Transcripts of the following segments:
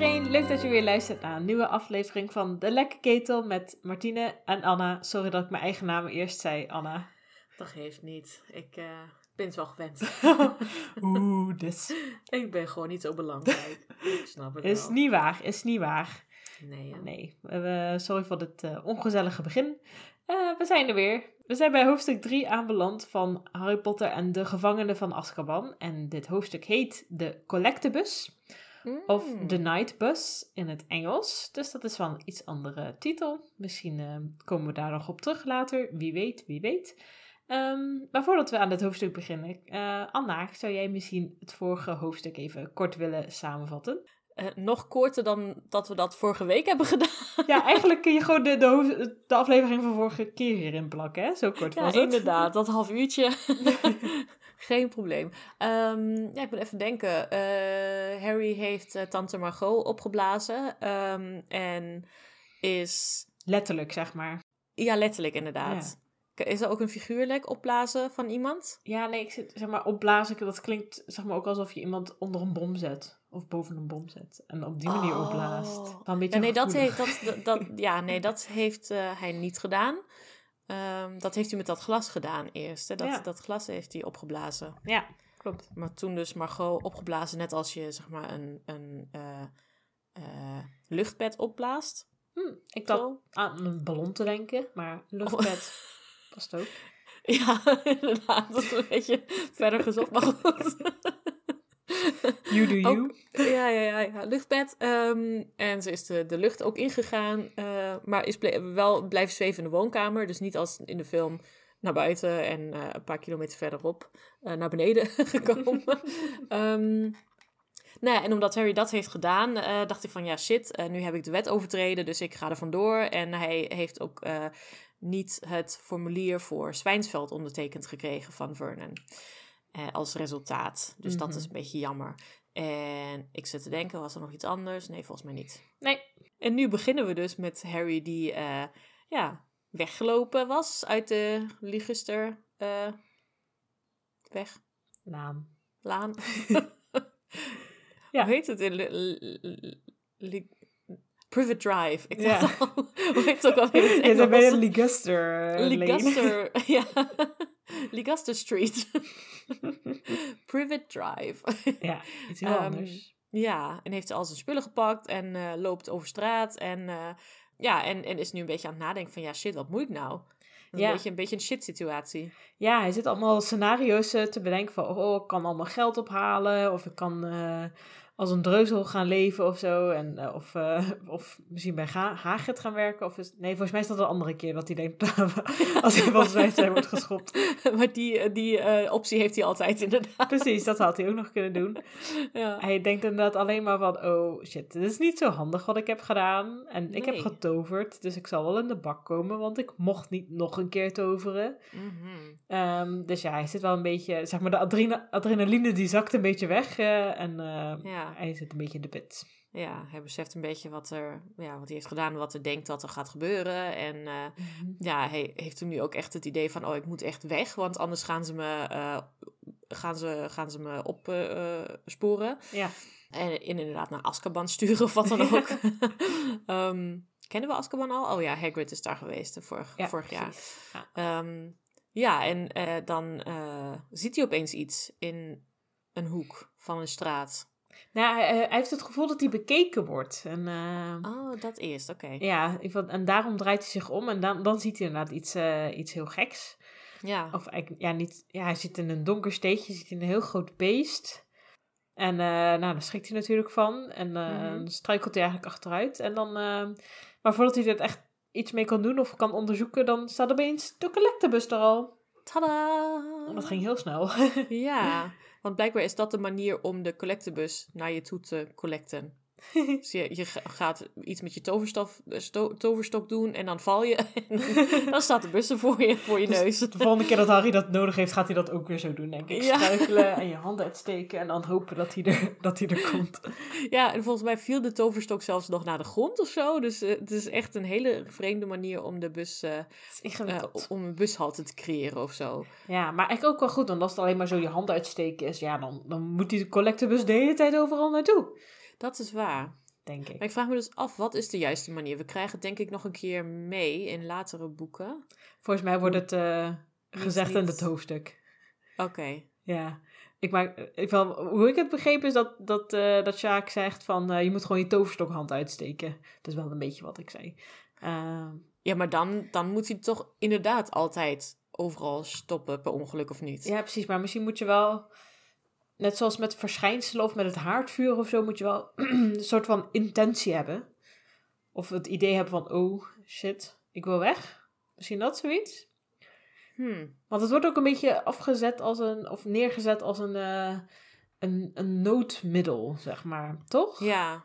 Iedereen, leuk dat je weer luistert naar een nieuwe aflevering van De Lekke Ketel met Martine en Anna. Sorry dat ik mijn eigen naam eerst zei, Anna. Dat geeft niet. Ik uh, ben het wel gewend. Oeh, dus. Ik ben gewoon niet zo belangrijk. Ik snap het Is wel. niet waar, is niet waar. Nee, hè? Nee, sorry voor het eh, ongezellige begin. Eh, we zijn er weer. We zijn bij hoofdstuk 3 aanbeland van Harry Potter en de gevangenen van Azkaban. En dit hoofdstuk heet de Collectebus. Of Mm. The Night Bus in het Engels. Dus dat is wel een iets andere titel. Misschien eh, komen we daar nog op terug later. Wie weet, wie weet. Ehm, maar voordat we aan dit hoofdstuk beginnen, eh, Anna, zou jij misschien het vorige hoofdstuk even kort willen samenvatten? Eh, nog korter dan dat we dat vorige week hebben gedaan. Ja, eigenlijk kun je gewoon de, de, aflevering van vorige keer hierin plakken, hè? Zo kort Ja, was het. inderdaad. Dat half uurtje. Geen probleem. Ehm, ja, ik moet even denken. Eh, Harry heeft eh, tante Margot opgeblazen. ehm, en is... Letterlijk, zeg maar. Ja, letterlijk inderdaad. Is er ook een figuurlijk opblazen van iemand? Ja, nee, ik zit, zeg maar, opblazen, dat klinkt zeg maar ook alsof je iemand onder een bom zet. Of boven een bom zet. En op die manier Oh. opblaast. Wel een beetje Ja, nee, dat heeft, dat, dat, dat- ja, nee, dat heeft eh, hij niet gedaan. Ehm, dat heeft hij met dat glas gedaan eerst. Hè? Dat, Ja. dat glas heeft hij opgeblazen. Ja, klopt. Maar toen dus Margot opgeblazen, net als je zeg maar een, een eh, eh, luchtpet opblaast. Hm, ik Zo. aan een ballon te denken, maar luchtbed past ook. Ja, inderdaad. Dat is een beetje verder gezocht, maar goed. You do you. Ook- ja, ja, ja, luchtbed. Ehm, en ze is de, de lucht ook ingegaan. eh, maar is ble- wel blijven zweven in de woonkamer. Dus niet als in de film naar buiten en eh, een paar kilometer verderop eh, naar beneden gekomen. Nou ja, en omdat Harry dat heeft gedaan, dacht ik van ja, shit, nu heb ik de wet overtreden, dus ik ga er vandoor. En hij heeft ook niet het formulier voor Zwijnsveld ondertekend gekregen van Vernon. Eh, als resultaat. Dus dat Mhm. is een beetje jammer. En ik zit te denken, was er nog iets anders? Nee, volgens mij niet. Nee. En nu beginnen we dus met Harry die eh, ja, weggelopen was uit de Liguster eh, weg. Naam. Laan. Ja. Hoe heet het? in Privet Drive. Ik Ja. dacht al, hoe heet het ook alweer het Ja, dan ben je lane. Ligaster, ja. Ligaster Street. Privet Drive. Ja, iets heel Ehm, anders. ja, en heeft al zijn spullen gepakt en eh, loopt over straat. En, eh, ja, en, en is nu een beetje aan het nadenken van, ja shit, wat moet ik nou? Ja. een, beetje, een beetje een shit situatie. Ja, hij zit allemaal scenario's eh, te bedenken van... Oh, ik kan allemaal geld ophalen. Of ik kan als een dreuzel gaan leven of zo. En, eh, of, eh, of misschien bij Ga Hagrid gaan werken. Of is, nee, volgens mij is dat een andere keer dat hij denkt... als hij van zijn wordt geschopt. maar die, eh, die optie heeft hij altijd inderdaad. Precies, dat had hij ook nog kunnen doen. Ja. Hij denkt inderdaad alleen maar van... Oh shit, dit is niet zo handig wat ik heb gedaan. En ik heb getoverd, dus ik zal wel in de bak komen. Want ik mocht niet nog een keer toveren. Mhm. Ehm, dus ja, hij zit wel een beetje, zeg maar, de adrena- adrenaline die zakt een beetje weg en eh, Ja. hij zit een beetje in de pit. ja, hij beseft een beetje wat, er, ja, wat hij heeft gedaan, wat hij denkt dat er gaat gebeuren. En eh, ja, hij heeft toen nu ook echt het idee van, oh, ik moet echt weg, want anders gaan ze me, eh, gaan ze, gaan ze me opsporen. Ja, en in, inderdaad naar Azkaban sturen of wat dan ook. Ehm, kennen we Azkaban al? Oh ja, Hagrid is daar geweest eh, vorig, ja vorig jaar. Ja. Ehm, ja, en eh, dan eh, ziet hij opeens iets in een hoek van een straat. Nou, hij, hij heeft het gevoel dat hij bekeken wordt. En, eh, Oh, dat eerst, oké. ja, ieder geval- en daarom draait hij zich om en dan, dan ziet hij inderdaad iets, eh, iets heel geks. Ja. Of ja, niet, ja, hij zit in een donker steegje, ziet in een heel groot beest. En eh, nou, daar schrikt hij natuurlijk van. En dan struikelt hij eigenlijk achteruit. En dan, maar voordat hij er echt iets mee kan doen of kan onderzoeken, dan staat opeens de collectebus er al. Tada! En dat ging heel snel. Ja, want blijkbaar is dat de manier om de collectebus naar je toe te collecten. Dus je, je ga- gaat iets met je toverstof, eh, sto- toverstok doen en dan val je. En dan staat de bus er voor je, voor je Dus neus. De volgende keer dat Harry dat nodig heeft, gaat hij dat ook weer zo doen, denk ik. Ja. Struikelen en je handen uitsteken en dan hopen dat hij er, dat hij er komt. Ja, en volgens mij viel de toverstok zelfs nog naar de grond of zo. Dus eh, het is echt een hele vreemde manier om de bus, eh, om een bushalte te creëren of zo. Ja, maar eigenlijk ook wel goed, want als het alleen maar zo je handen uitsteken is, ja, dan, dan moet die collectebus de hele tijd overal naartoe. Dat is waar. denk ik. Maar ik vraag me dus af, wat is de juiste manier? We krijgen het denk ik nog een keer mee in latere boeken. Volgens mij wordt het eh, Niet- gezegd in het hoofdstuk. Oké. Ja. Ik maak, ik wel, hoe ik het begreep is dat, dat, eh dat Sjaak zegt van eh, je moet gewoon je toverstokhand uitsteken. Dat is wel een beetje wat ik zei. Ehm, Ja, maar dan, dan moet hij toch inderdaad altijd overal stoppen per ongeluk of niet? ja, precies. Maar misschien moet je wel, net zoals met verschijnselen of met het haardvuur of zo, moet je wel een soort van intentie hebben. Of het idee hebben van, oh shit, ik wil weg. Misschien dat zoiets. Hmm. Want het wordt ook een beetje afgezet als een, of neergezet als een, eh, een, een noodmiddel, zeg maar. Toch? Ja,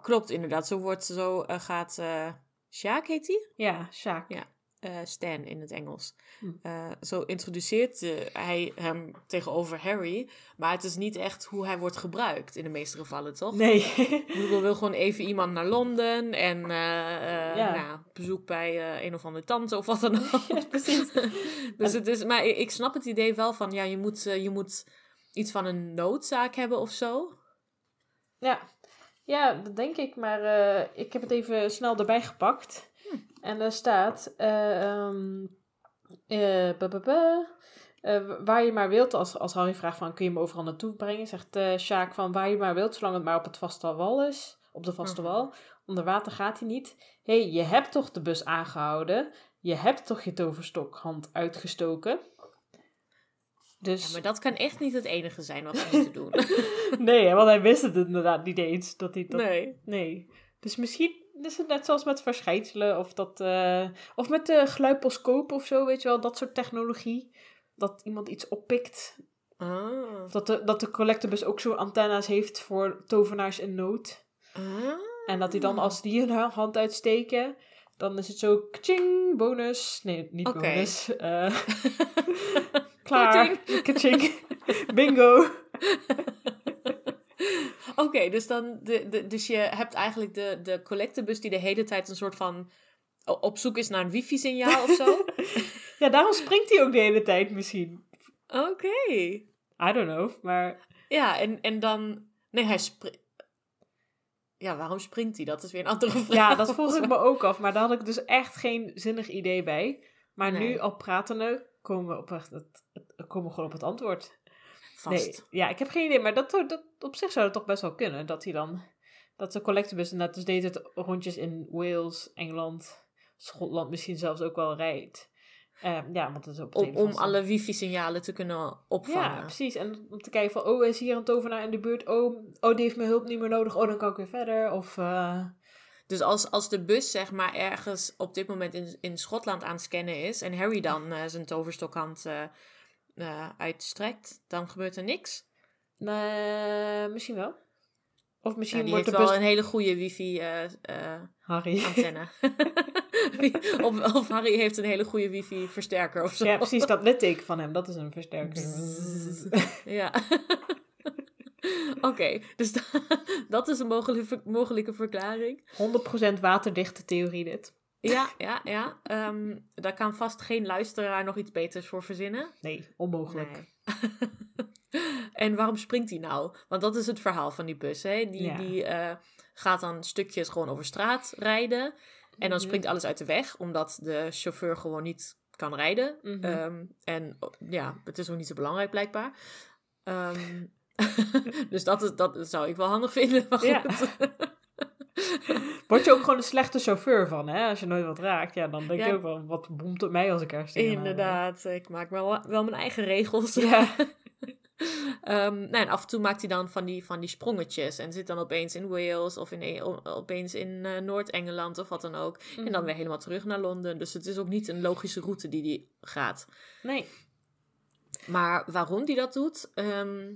klopt inderdaad. Zo wordt, zo eh, gaat eh Sjaak heet hij? Ja, Sjaak. Ja. Eh, Stan in het Engels. Hm. Eh, zo introduceert eh, hij hem tegenover Harry. Maar het is niet echt hoe hij wordt gebruikt in de meeste gevallen, toch? Nee. Google wil gewoon even iemand naar Londen en Ja. nou, bezoek bij een of andere tante of wat dan ook. Ja, precies. dus het is, maar ik snap het idee wel van, ja, je moet, je moet iets van een noodzaak hebben of zo. Ja. ja, dat denk ik. Maar ik heb het even snel erbij gepakt. En daar staat... eh, ehm, eh. Eh, waar je maar wilt, als, als Harry vraagt van kun je me overal naartoe brengen, zegt eh Sjaak van waar je maar wilt, zolang het maar op het vaste wal is, op de vaste Mhm. wal. Onder water gaat hij niet. Hé, hey, je hebt toch de bus aangehouden? Je hebt toch je toverstokhand uitgestoken? Dus Ja, maar dat kan echt niet het enige zijn wat we moeten doen. nee, want hij wist het inderdaad niet eens dat hij dat nee. Nee. Dus misschien is het net zoals met verschijnselen of dat. eh, of met de gluiposcoop of zo, weet je wel, dat soort technologie. Dat iemand iets oppikt. Ah. Of dat de, dat de collectebus ook zo antennes heeft voor tovenaars in nood. Ah. En dat hij dan, als die hun ha- hand uitsteken, dan is het zo kaching, bonus. Nee, niet bonus. eh, klaar. Kaching. Bingo. Oké, dus, dan de, de, dus je hebt eigenlijk de, de collectebus die de hele tijd een soort van op zoek is naar een wifi-signaal of zo. Ja, daarom springt hij ook de hele tijd misschien. Oké. I don't know, maar... Ja, en, en dan... Nee, hij springt... Ja, waarom springt hij? Dat is weer een andere vraag. Ja, dat vroeg ik me ook af, maar daar had ik dus echt geen zinnig idee bij. Maar nu, al pratende, komen we, op het- komen we gewoon op het antwoord. Vast. Nee, ja, ik heb geen idee, maar dat, dat, op zich zou het toch best wel kunnen. Dat hij dan, dat de collectebus net dus deed het rondjes in Wales, Engeland, Schotland misschien zelfs ook wel rijdt. Ehm, ja, want dat is ook Om, alle wifi-signalen te kunnen opvangen. Ja, precies. En om te kijken van, oh, is hier een tovenaar in de buurt? Oh, oh die heeft mijn hulp niet meer nodig. Oh, dan kan ik weer verder. Of, eh, Dus als, als de bus zeg maar ergens op dit moment in, in Schotland aan het scannen is... en Harry dan eh, zijn toverstokhand eh, eh, uitstrekt, dan gebeurt er niks. nee, misschien wel. Of misschien die wordt heeft wel een hele goede wifi-antenne. Harry. of, of Harry heeft een hele goede wifi-versterker of zo. Ja, precies, dat litteken van hem, dat is een versterker. Ja. Oké, dus da- dat is een mogelijke, mogelijke verklaring. 100% waterdichte theorie dit. Ja, ja, ja. Ehm, daar kan vast geen luisteraar nog iets beters voor verzinnen. Nee, onmogelijk. Nee. en waarom springt hij nou? Want dat is het verhaal van die bus. Hè? Die, Ja. die eh, gaat dan stukjes gewoon over straat rijden. En dan Mhm. springt alles uit de weg, omdat de chauffeur gewoon niet kan rijden. Mhm. Ehm, en ja, het is ook niet zo belangrijk blijkbaar. Ehm, dus dat, is, dat zou ik wel handig vinden. Maar Ja. Word je ook gewoon een slechte chauffeur van, hè? Als je nooit wat raakt, ja, dan denk Ja. je ook wel, wat boemt het mij als ik ergens? Inderdaad, ik maak wel, wel mijn eigen regels. Ja. Ehm, nou, en af en toe maakt hij dan van die, van die sprongetjes. En zit dan opeens in Wales of in, e- opeens in eh, Noord-Engeland of wat dan ook. En dan Mhm. weer helemaal terug naar Londen. Dus het is ook niet een logische route die hij gaat. Nee. Maar waarom hij dat doet? ehm,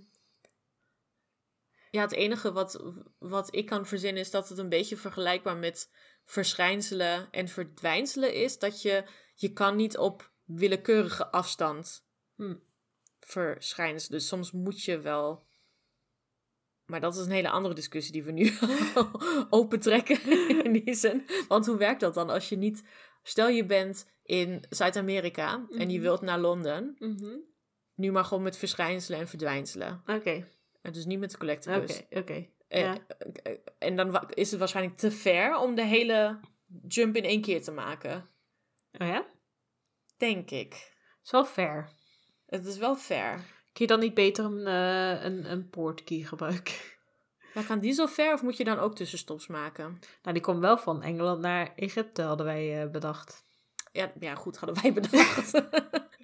ja, het enige wat, wat ik kan verzinnen is dat het een beetje vergelijkbaar met verschijnselen en verdwijnselen is. Dat je, je kan niet op willekeurige afstand Hm. verschijnselen. Dus soms moet je wel. Maar dat is een hele andere discussie die we nu opentrekken in die zin. Want hoe werkt dat dan als je niet... Stel je bent in Zuid-Amerika en je Mhm. wilt naar Londen. Mhm. Nu maar gewoon met verschijnselen en verdwijnselen. Oké, En dus niet met de collectebus. oké, oké. En, Ja. eh, en dan is het waarschijnlijk te ver om de hele jump in één keer te maken. Oh ja? Denk ik. Is wel fair. Het is wel ver. Kun je dan niet beter een, eh een, een portkey gebruiken? Maar kan die zo ver of moet je dan ook tussenstops maken? Nou, die komt wel van Engeland naar Egypte, hadden wij eh, bedacht. Ja, ja, goed, hadden wij bedacht.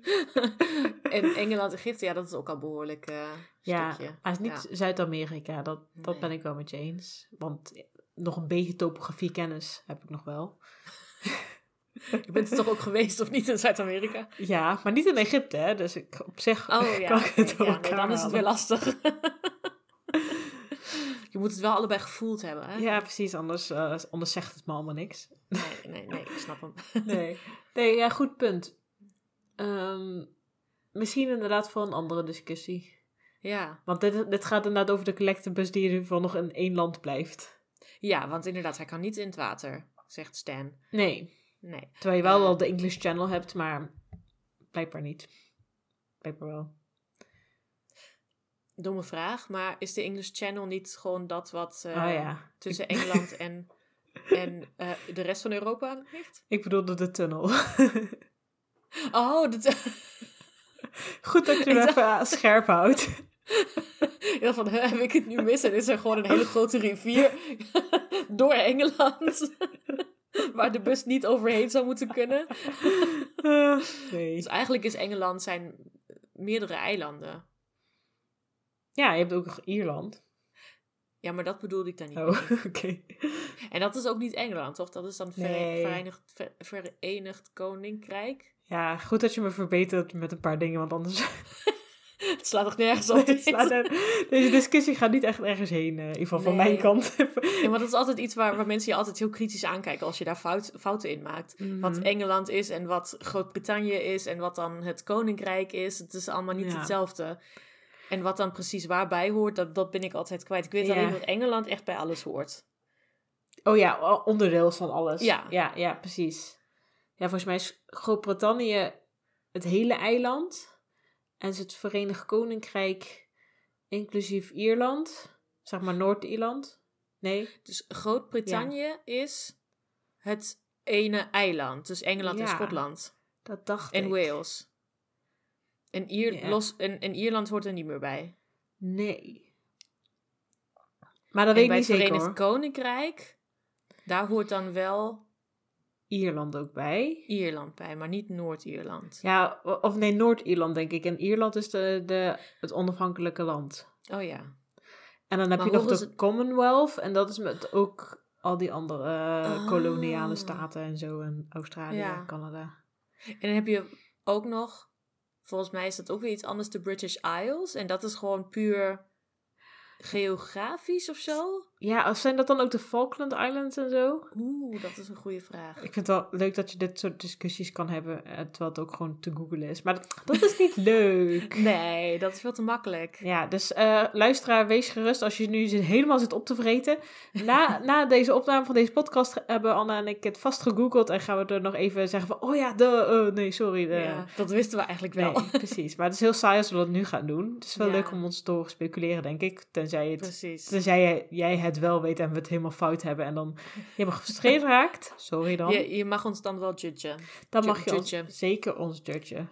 en Engeland, Egypte, ja, dat is ook al behoorlijk eh Ja, stukje. maar niet Ja. Zuid-Amerika, dat, dat Nee. ben ik wel met je eens. Want nog een beetje topografie kennis heb ik nog wel. Je bent er toch ook geweest, of niet, in Zuid-Amerika? Ja, maar niet in Egypte, hè? Dus ik, op zich Oh ja, kan ik het ja nee, dan is het weer lastig. je moet het wel allebei gevoeld hebben, hè? Ja, precies, anders, eh, anders zegt het me allemaal niks. Nee, nee, nee, ik snap hem. Nee, nee ja, goed punt. Ehm, misschien inderdaad voor een andere discussie. Ja. Want dit, dit gaat inderdaad over de collectebus die in ieder geval nog in één land blijft. ja, want inderdaad, hij kan niet in het water, zegt Stan. Nee, Nee. terwijl je wel al de English Channel hebt, maar blijkbaar niet. Blijkbaar wel. Domme vraag, maar is de English Channel niet gewoon dat wat eh, oh ja, tussen Engeland en, en eh, de rest van Europa ligt? ik bedoelde de tunnel. Oh, dat... Goed dat je hem even eh, scherp houdt. Ja, van, heb ik het nu mis? En is er gewoon een hele grote rivier door Engeland. waar de bus niet overheen zou moeten kunnen. Eh, nee. Dus eigenlijk is Engeland zijn meerdere eilanden. Ja, je hebt ook Ierland. Ja, maar dat bedoelde ik dan niet. Oh, oké. En dat is ook niet Engeland, toch? Dat is dan Nee. Verenigd, Ver- Verenigd Koninkrijk. Ja, goed dat je me verbetert met een paar dingen, want anders... Het slaat toch nergens op? Nee, slaat Deze discussie gaat niet echt ergens heen, eh, in ieder geval van mijn kant. Ja, maar dat is altijd iets waar, waar mensen je altijd heel kritisch aankijken als je daar fout, fouten in maakt. Wat Mhm. Engeland is en wat Groot-Brittannië is en wat dan het Koninkrijk is. Het is allemaal niet Ja. hetzelfde. En wat dan precies waarbij hoort, dat, dat ben ik altijd kwijt. Ik weet Ja. alleen dat Engeland echt bij alles hoort. Oh ja, onderdeel van alles. Ja. ja, ja, precies. Ja, volgens mij is Groot-Brittannië het hele eiland. En is het Verenigd Koninkrijk inclusief Ierland. Zeg maar Noord-Ierland. Nee? Dus Groot-Brittannië is het ene eiland. Dus Engeland en. Schotland. Dat dacht En ik. Wales. En, Ier, los, en, en Ierland hoort er niet meer bij. Nee. Maar dat en weet bij ik het niet zeker Verenigd hoor. Koninkrijk, daar hoort dan wel Ierland ook bij. Ierland bij, maar niet Noord-Ierland. Ja, of nee, Noord-Ierland denk ik. En Ierland is de, de, het onafhankelijke land. Oh ja. En dan heb Maar je nog de Commonwealth. En dat is met ook al die andere eh, Ah. koloniale staten en zo. En Australië, Ja. Canada. En dan heb je ook nog, volgens mij is dat ook weer iets anders, de British Isles. En dat is gewoon puur geografisch of zo. Ja, of zijn dat dan ook de Falkland Islands en zo? Oeh, dat is een goede vraag. Ik vind het wel leuk dat je dit soort discussies kan hebben. eh, Terwijl het ook gewoon te googlen is. Maar dat, dat is niet leuk. Nee, dat is veel te makkelijk. Ja, dus eh, luisteraar, wees gerust als je nu helemaal zit op te vreten. Na, na deze opname van deze podcast hebben Anna en ik het vast gegoogeld. En gaan we er nog even zeggen van, oh ja, de, eh, nee, sorry. De, Ja, dat wisten we eigenlijk wel. Nee, precies. Maar het is heel saai als we dat nu gaan doen. Het is wel Ja. leuk om ons te horen speculeren, denk ik. Tenzij, het, Precies. tenzij jij- jij het wel weet en we het helemaal fout hebben. En dan helemaal gefrustreerd raakt. Sorry dan. Je, je mag ons dan wel judgen. dan mag je ons, zeker ons judgen.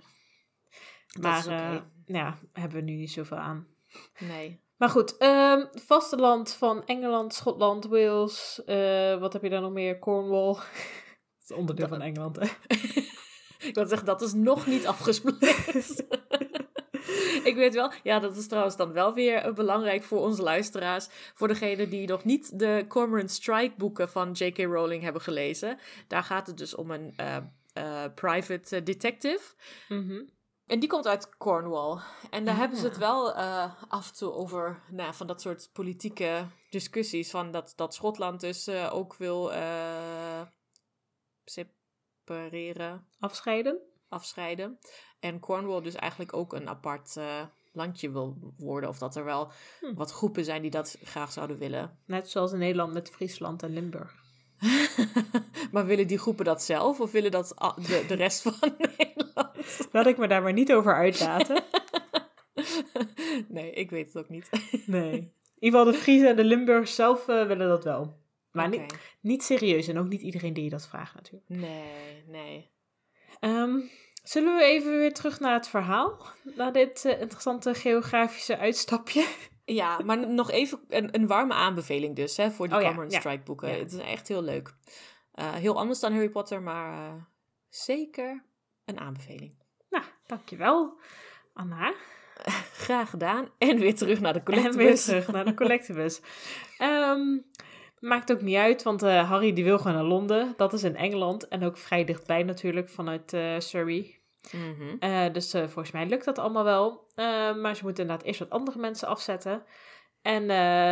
Maar eh, ja, hebben we nu niet zoveel aan. Nee. Maar goed, ehm vasteland van Engeland, Schotland, Wales. eh, wat heb je daar nog meer? Cornwall. Dat is onderdeel van Engeland, hè? Ik wil zeggen, dat is nog niet afgesplitst. ik weet wel, ja, dat is trouwens dan wel weer eh, belangrijk voor onze luisteraars. Voor degenen die nog niet de Cormoran Strike boeken van J.K. Rowling hebben gelezen. Daar gaat het dus om een eh, eh, private detective. Mhm. En die komt uit Cornwall. En daar Ah. hebben ze het wel eh, af en toe over nou, van dat soort politieke discussies. Van dat, dat Schotland dus ook wil separeren Afscheiden? Afscheiden. En Cornwall dus eigenlijk ook een apart eh, landje wil worden. Of dat er wel Hm. wat groepen zijn die dat graag zouden willen. Net zoals in Nederland met Friesland en Limburg. maar willen die groepen dat zelf? Of willen dat de, de rest van Nederland? Laat ik me daar maar niet over uitlaten. nee, ik weet het ook niet. Nee. ieder geval de Friese en de Limburgers zelf eh, willen dat wel. Maar niet, niet serieus en ook niet iedereen die je dat vraagt natuurlijk. Nee, nee. Ehm, zullen we even weer terug naar het verhaal? Naar dit eh, interessante geografische uitstapje. Ja, maar nog even een, een warme aanbeveling dus, hè, voor die Oh Cameron ja. Strike boeken. Ja. Het is echt heel leuk. Eh, heel anders dan Harry Potter, maar eh, zeker een aanbeveling. Nou, dankjewel, Anna. Graag gedaan. En weer terug naar de En weer collectebus. terug naar de collectebus. Ehm, maakt ook niet uit, want eh, Harry die wil gewoon naar Londen. Dat is in Engeland en ook vrij dichtbij natuurlijk vanuit eh, Surrey. Mhm. Eh, dus volgens mij lukt dat allemaal wel. Maar ze moeten inderdaad eerst wat andere mensen afzetten. En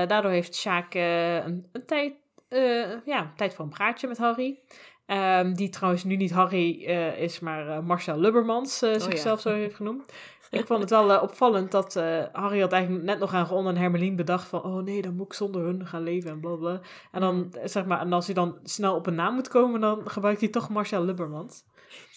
daardoor heeft Sjaak een, een tijd, ja, tijd voor een praatje met Harry. Ehm, die trouwens nu niet Harry is, maar Marcel Lubbermans ja. zichzelf zo heeft genoemd. Ik vond het wel eh, opvallend dat eh, Harry had eigenlijk net nog aan Ron en Hermelien bedacht van... Oh nee, dan moet ik zonder hun gaan leven en blablabla. En dan, eh, zeg maar, en als hij dan snel op een naam moet komen, dan gebruikt hij toch Marcel Lubbermans.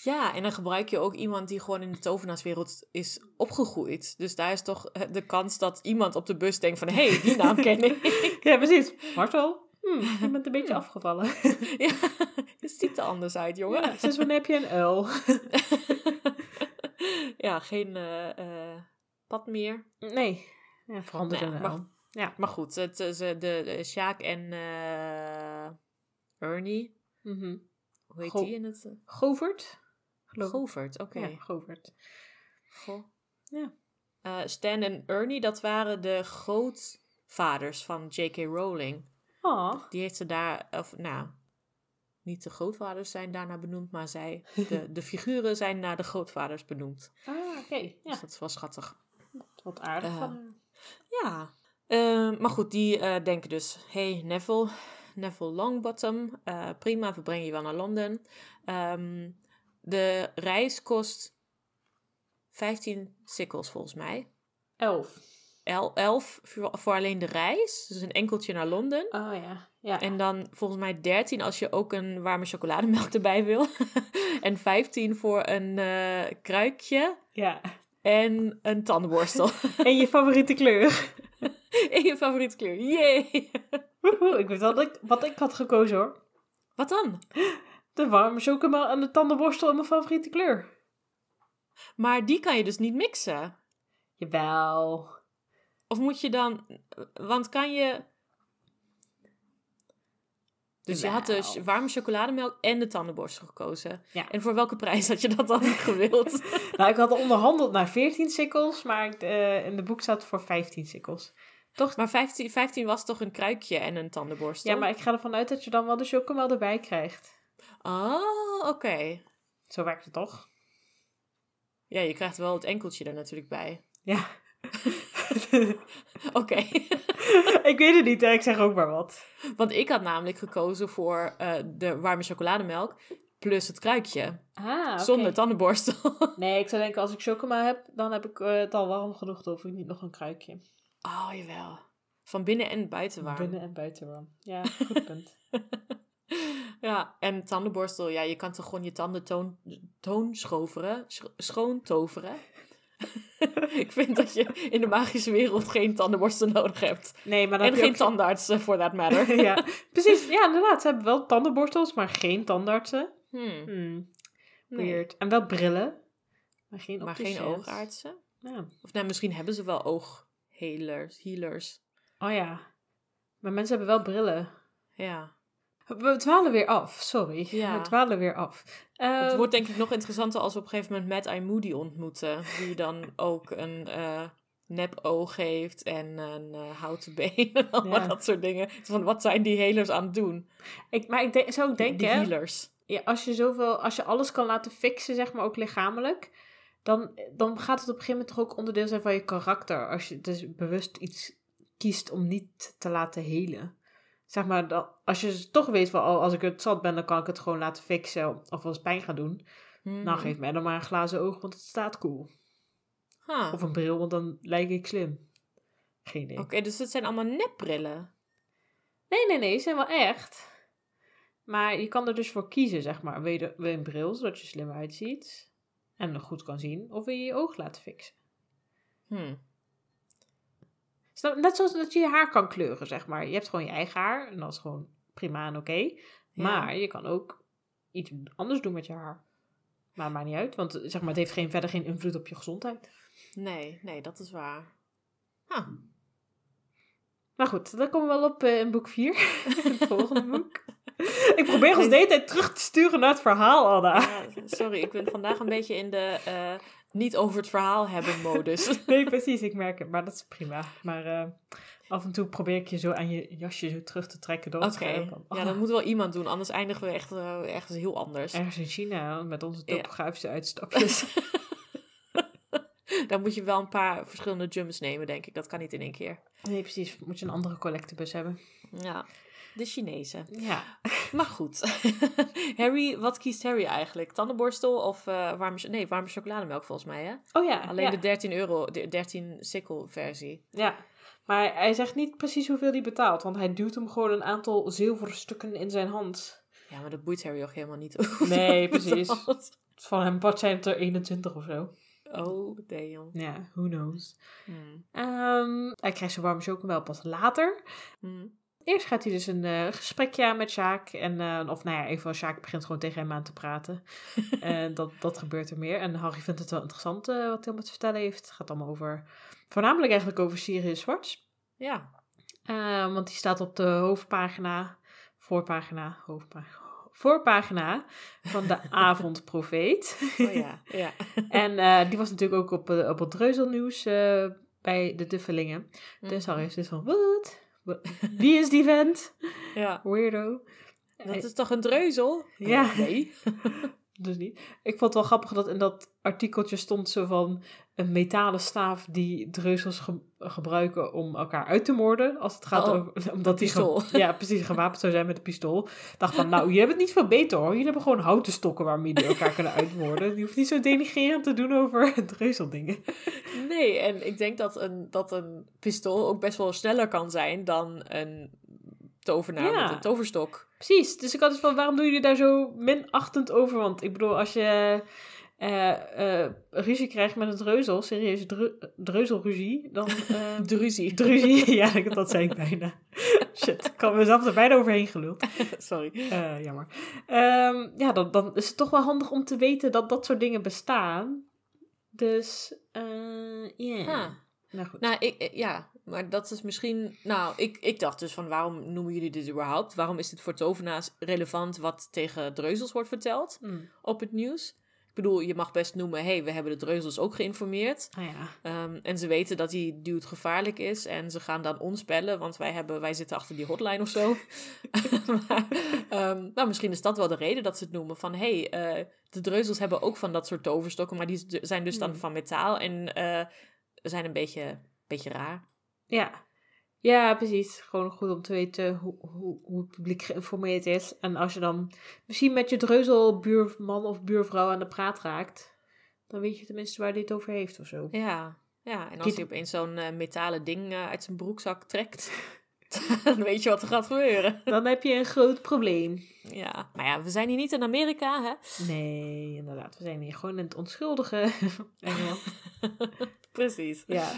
Ja, en dan gebruik je ook iemand die gewoon in de tovenaarswereld is opgegroeid. Dus daar is toch eh, de kans dat iemand op de bus denkt van... Hé, hey, die naam ken ik. Ja, precies. Marcel, hm, je bent een beetje afgevallen. ja, het ziet er anders uit, jongen. Ja, sinds wanneer heb je een uil? ja, geen eh, eh, pad meer. Nee, ja, veranderd Nou in ja, maar- uil. Ja. Maar goed, het, eh, de, de Sjaak en Ernie, Mhm. hoe heet Go- die in het? Govert? Govert, oké. Ja, Govert. Goh. Ja. Stan en Ernie, dat waren de grootvaders van J.K. Rowling. Oh, Die heeft ze daar, of nou, niet de grootvaders zijn daarna benoemd, maar zij, de, de figuren zijn naar de grootvaders benoemd. ah, oké. Ja, Dus dat is wel schattig. wat aardig Eh, van. Ja, eh, maar goed, die eh, denken dus: hey Neville, Neville Longbottom, eh, prima, we brengen je wel naar Londen. Ehm, de reis kost 15 sikkels volgens mij. Elf. El, 11 voor, voor alleen de reis, dus een enkeltje naar Londen. Oh ja. Ja. En dan volgens mij 13 als je ook een warme chocolademelk erbij wil. en 15 voor een eh, kruikje ja. en een tandenborstel. En je favoriete kleur? en je favoriete kleur. Yay! Woehoe, ik weet wel dat ik, wat ik had gekozen hoor. Wat dan? De warme chocomel en de tandenborstel in mijn favoriete kleur. Maar die kan je dus niet mixen. Jawel. Of moet je dan... Want kan je... Dus je had dus warme chocolademelk en de tandenborstel gekozen. Ja. En voor welke prijs had je dat dan gewild? Nou, ik had onderhandeld naar 14 sikkels, maar ik, eh, in de boek staat voor 15 sikkels. Toch? maar 15, 15 was toch een kruikje en een tandenborstel? Ja, maar ik ga ervan uit dat je dan wel de chocomel erbij krijgt. Oh, oké. Zo werkt het toch? Ja, je krijgt wel het enkeltje er natuurlijk bij. Ja. Oké. ik weet het niet, hè. ik zeg ook maar wat. Want ik had namelijk gekozen voor eh, de warme chocolademelk plus het kruikje. Ah, oké. Zonder tandenborstel. Nee, ik zou denken, als ik chocomel heb, dan heb ik eh, het al warm genoeg. Dan hoef ik niet nog een kruikje. Oh, jawel. Van binnen en buiten warm. Binnen en buiten warm. Ja, goed punt. Ja, en tandenborstel, ja, je kan toch gewoon je tanden toon, toonschoveren, sch- schoontoveren. ik vind dat je in de magische wereld geen tandenborstel nodig hebt. Nee, maar En geen ook- tandarts, eh, for that matter. ja, precies. Ja, inderdaad. Ze hebben wel tandenborstels, maar geen tandartsen. Hmm, Hmm, nee. weird. En wel brillen, maar geen Maar geen oogartsen. Ja. Of nou, misschien hebben ze wel ooghealers. Healers. Oh ja. Maar mensen hebben wel brillen. Ja. We dwalen weer af, sorry. Ja. We dwalen weer af. Het Eh, wordt denk ik nog interessanter als we op een gegeven moment Mad Eye Moody ontmoeten. Die dan ook een eh nep oog heeft en een eh, houten been en Ja. dat soort dingen. Van, wat zijn die healers aan het doen? ik, maar ik denk, zou denken, die healers. ja, als, je zoveel, als je alles kan laten fixen, zeg maar ook lichamelijk, dan, dan gaat het op een gegeven moment toch ook onderdeel zijn van je karakter. Als je dus bewust iets kiest om niet te laten helen. Zeg maar, dat, als je toch weet van, oh, als ik het zat ben, dan kan ik het gewoon laten fixen of als pijn gaan doen. Mhm. Nou, geef mij dan maar een glazen oog, want het staat cool. Huh. Of een bril, want dan lijk ik slim. Geen idee. Oké, dus het zijn allemaal nepbrillen. Nee, nee, nee, ze zijn wel echt. Maar je kan er dus voor kiezen, zeg maar. Wil je, wil je een bril, zodat je slim uitziet en nog goed kan zien? Of wil je je oog laten fixen? Hmm. Net zoals dat je je haar kan kleuren, zeg maar. Je hebt gewoon je eigen haar en dat is gewoon prima en oké. Maar je kan ook iets anders doen met je haar. Maar maakt niet uit, want zeg maar, het heeft geen, verder geen invloed op je gezondheid. Nee, nee, dat is waar. Ah, Maar goed, dan komen we wel op eh, in boek 4. het volgende boek. Ik probeer ons de hele tijd terug te sturen naar het verhaal, Anna. ja, sorry, ik ben vandaag een beetje in de eh, niet over het verhaal hebben modus. Nee, precies, ik merk het. Maar dat is prima. Maar eh, af en toe probeer ik je zo aan je jasje zo terug te trekken door het. Van, ja, ah, dat moet wel iemand doen, anders eindigen we echt eh, ergens heel anders. Ergens in China, met onze Ja. topografische uitstapjes. Dan moet je wel een paar verschillende jumps nemen, denk ik. Dat kan niet in één keer. nee, precies. Moet je een andere collectebus hebben. Ja, de Chinezen. Ja. Maar goed. Harry, wat kiest Harry eigenlijk? Tandenborstel of eh, warme, nee, warme chocolademelk volgens mij, hè? Oh ja, Alleen ja. de 13 euro, de 13 sikkel versie. Ja, maar hij zegt niet precies hoeveel hij betaalt, want hij duwt hem gewoon een aantal zilveren stukken in zijn hand. Ja, maar dat boeit Harry ook helemaal niet. Nee, precies. Van hem, wat zijn het er 21 of zo? Oh, damn. Ja, who knows. Hmm. Ehm, hij krijgt zijn warme chocomel pas later. Hmm. Eerst gaat hij dus een eh, gesprekje aan met Sjaak. En, eh, of nou ja, even Sjaak begint gewoon tegen hem aan te praten. en dat, dat gebeurt er meer. En Harry vindt het wel interessant eh, wat hij om te vertellen heeft. Het gaat allemaal over, voornamelijk eigenlijk over Sirius Zwarts. Ja. Want die staat op de hoofdpagina, voorpagina, hoofdpagina, voorpagina van de Avondprofeet. Oh ja. ja. en die was natuurlijk ook op, op het Dreuzelnieuws bij de Duffelingen. Dus Harry is dus van, wat? Wie is die vent? ja. Weirdo. Dat is toch een dreuzel? Ja. Nee. Dus niet. Ik vond het wel grappig dat in dat artikeltje stond zo van een metalen staaf die dreuzels ge- gebruiken om elkaar uit te moorden. Als het gaat Oh, over. Omdat die pistool. ja, precies gewapend zou zijn met een pistool. Dacht van, nou, je hebt het niet veel beter hoor. Jullie hebben gewoon houten stokken waarmee die elkaar kunnen uitmoorden. Je hoeft niet zo denigrerend te doen over dreuzeldingen. Nee, en ik denk dat een, dat een pistool ook best wel sneller kan zijn dan een tovenaar Ja. met een toverstok. Precies. Dus ik had dus van, waarom doen jullie daar zo minachtend over? Want ik bedoel, als je eh, eh, ruzie krijgt met een dreuzel, serieus dru- dreuzelruzie, dan... eh, Druzie. Druzie, ja, dat zei ik bijna. Shit, ik had mezelf er bijna overheen geluld. Sorry. Jammer. Ehm, ja, dan, dan is het toch wel handig om te weten dat dat soort dingen bestaan. Dus, eh ja. Nou goed. Nou, ik- ja, maar dat is misschien... Nou, ik, ik dacht dus van waarom noemen jullie dit überhaupt? Waarom is dit voor tovenaars relevant wat tegen dreuzels wordt verteld Hmm. op het nieuws? Ik bedoel, je mag best noemen, hé, hey, we hebben de dreuzels ook geïnformeerd. Ah ja. Ehm, en ze weten dat die dude gevaarlijk is. En ze gaan dan ons bellen, want wij, hebben, wij zitten achter die hotline of zo. maar, ehm, nou, misschien is dat wel de reden dat ze het noemen. Van, hé, hey, eh, de dreuzels hebben ook van dat soort toverstokken. Maar die zijn dus dan Hmm. van metaal en eh, zijn een beetje, beetje raar. Ja. Ja, precies. Gewoon goed om te weten hoe, hoe, hoe het publiek geïnformeerd is. En als je dan misschien met je dreuzelbuurman of buurvrouw aan de praat raakt, dan weet je tenminste waar hij het over heeft of zo. Ja, ja. en als Dit- hij opeens zo'n eh, metalen ding eh, uit zijn broekzak trekt... dan weet je wat er gaat gebeuren. Dan heb je een groot probleem. Ja, maar ja, we zijn hier niet in Amerika, hè? Nee, inderdaad. We zijn hier gewoon in het onschuldige Engeland. Precies. Ja.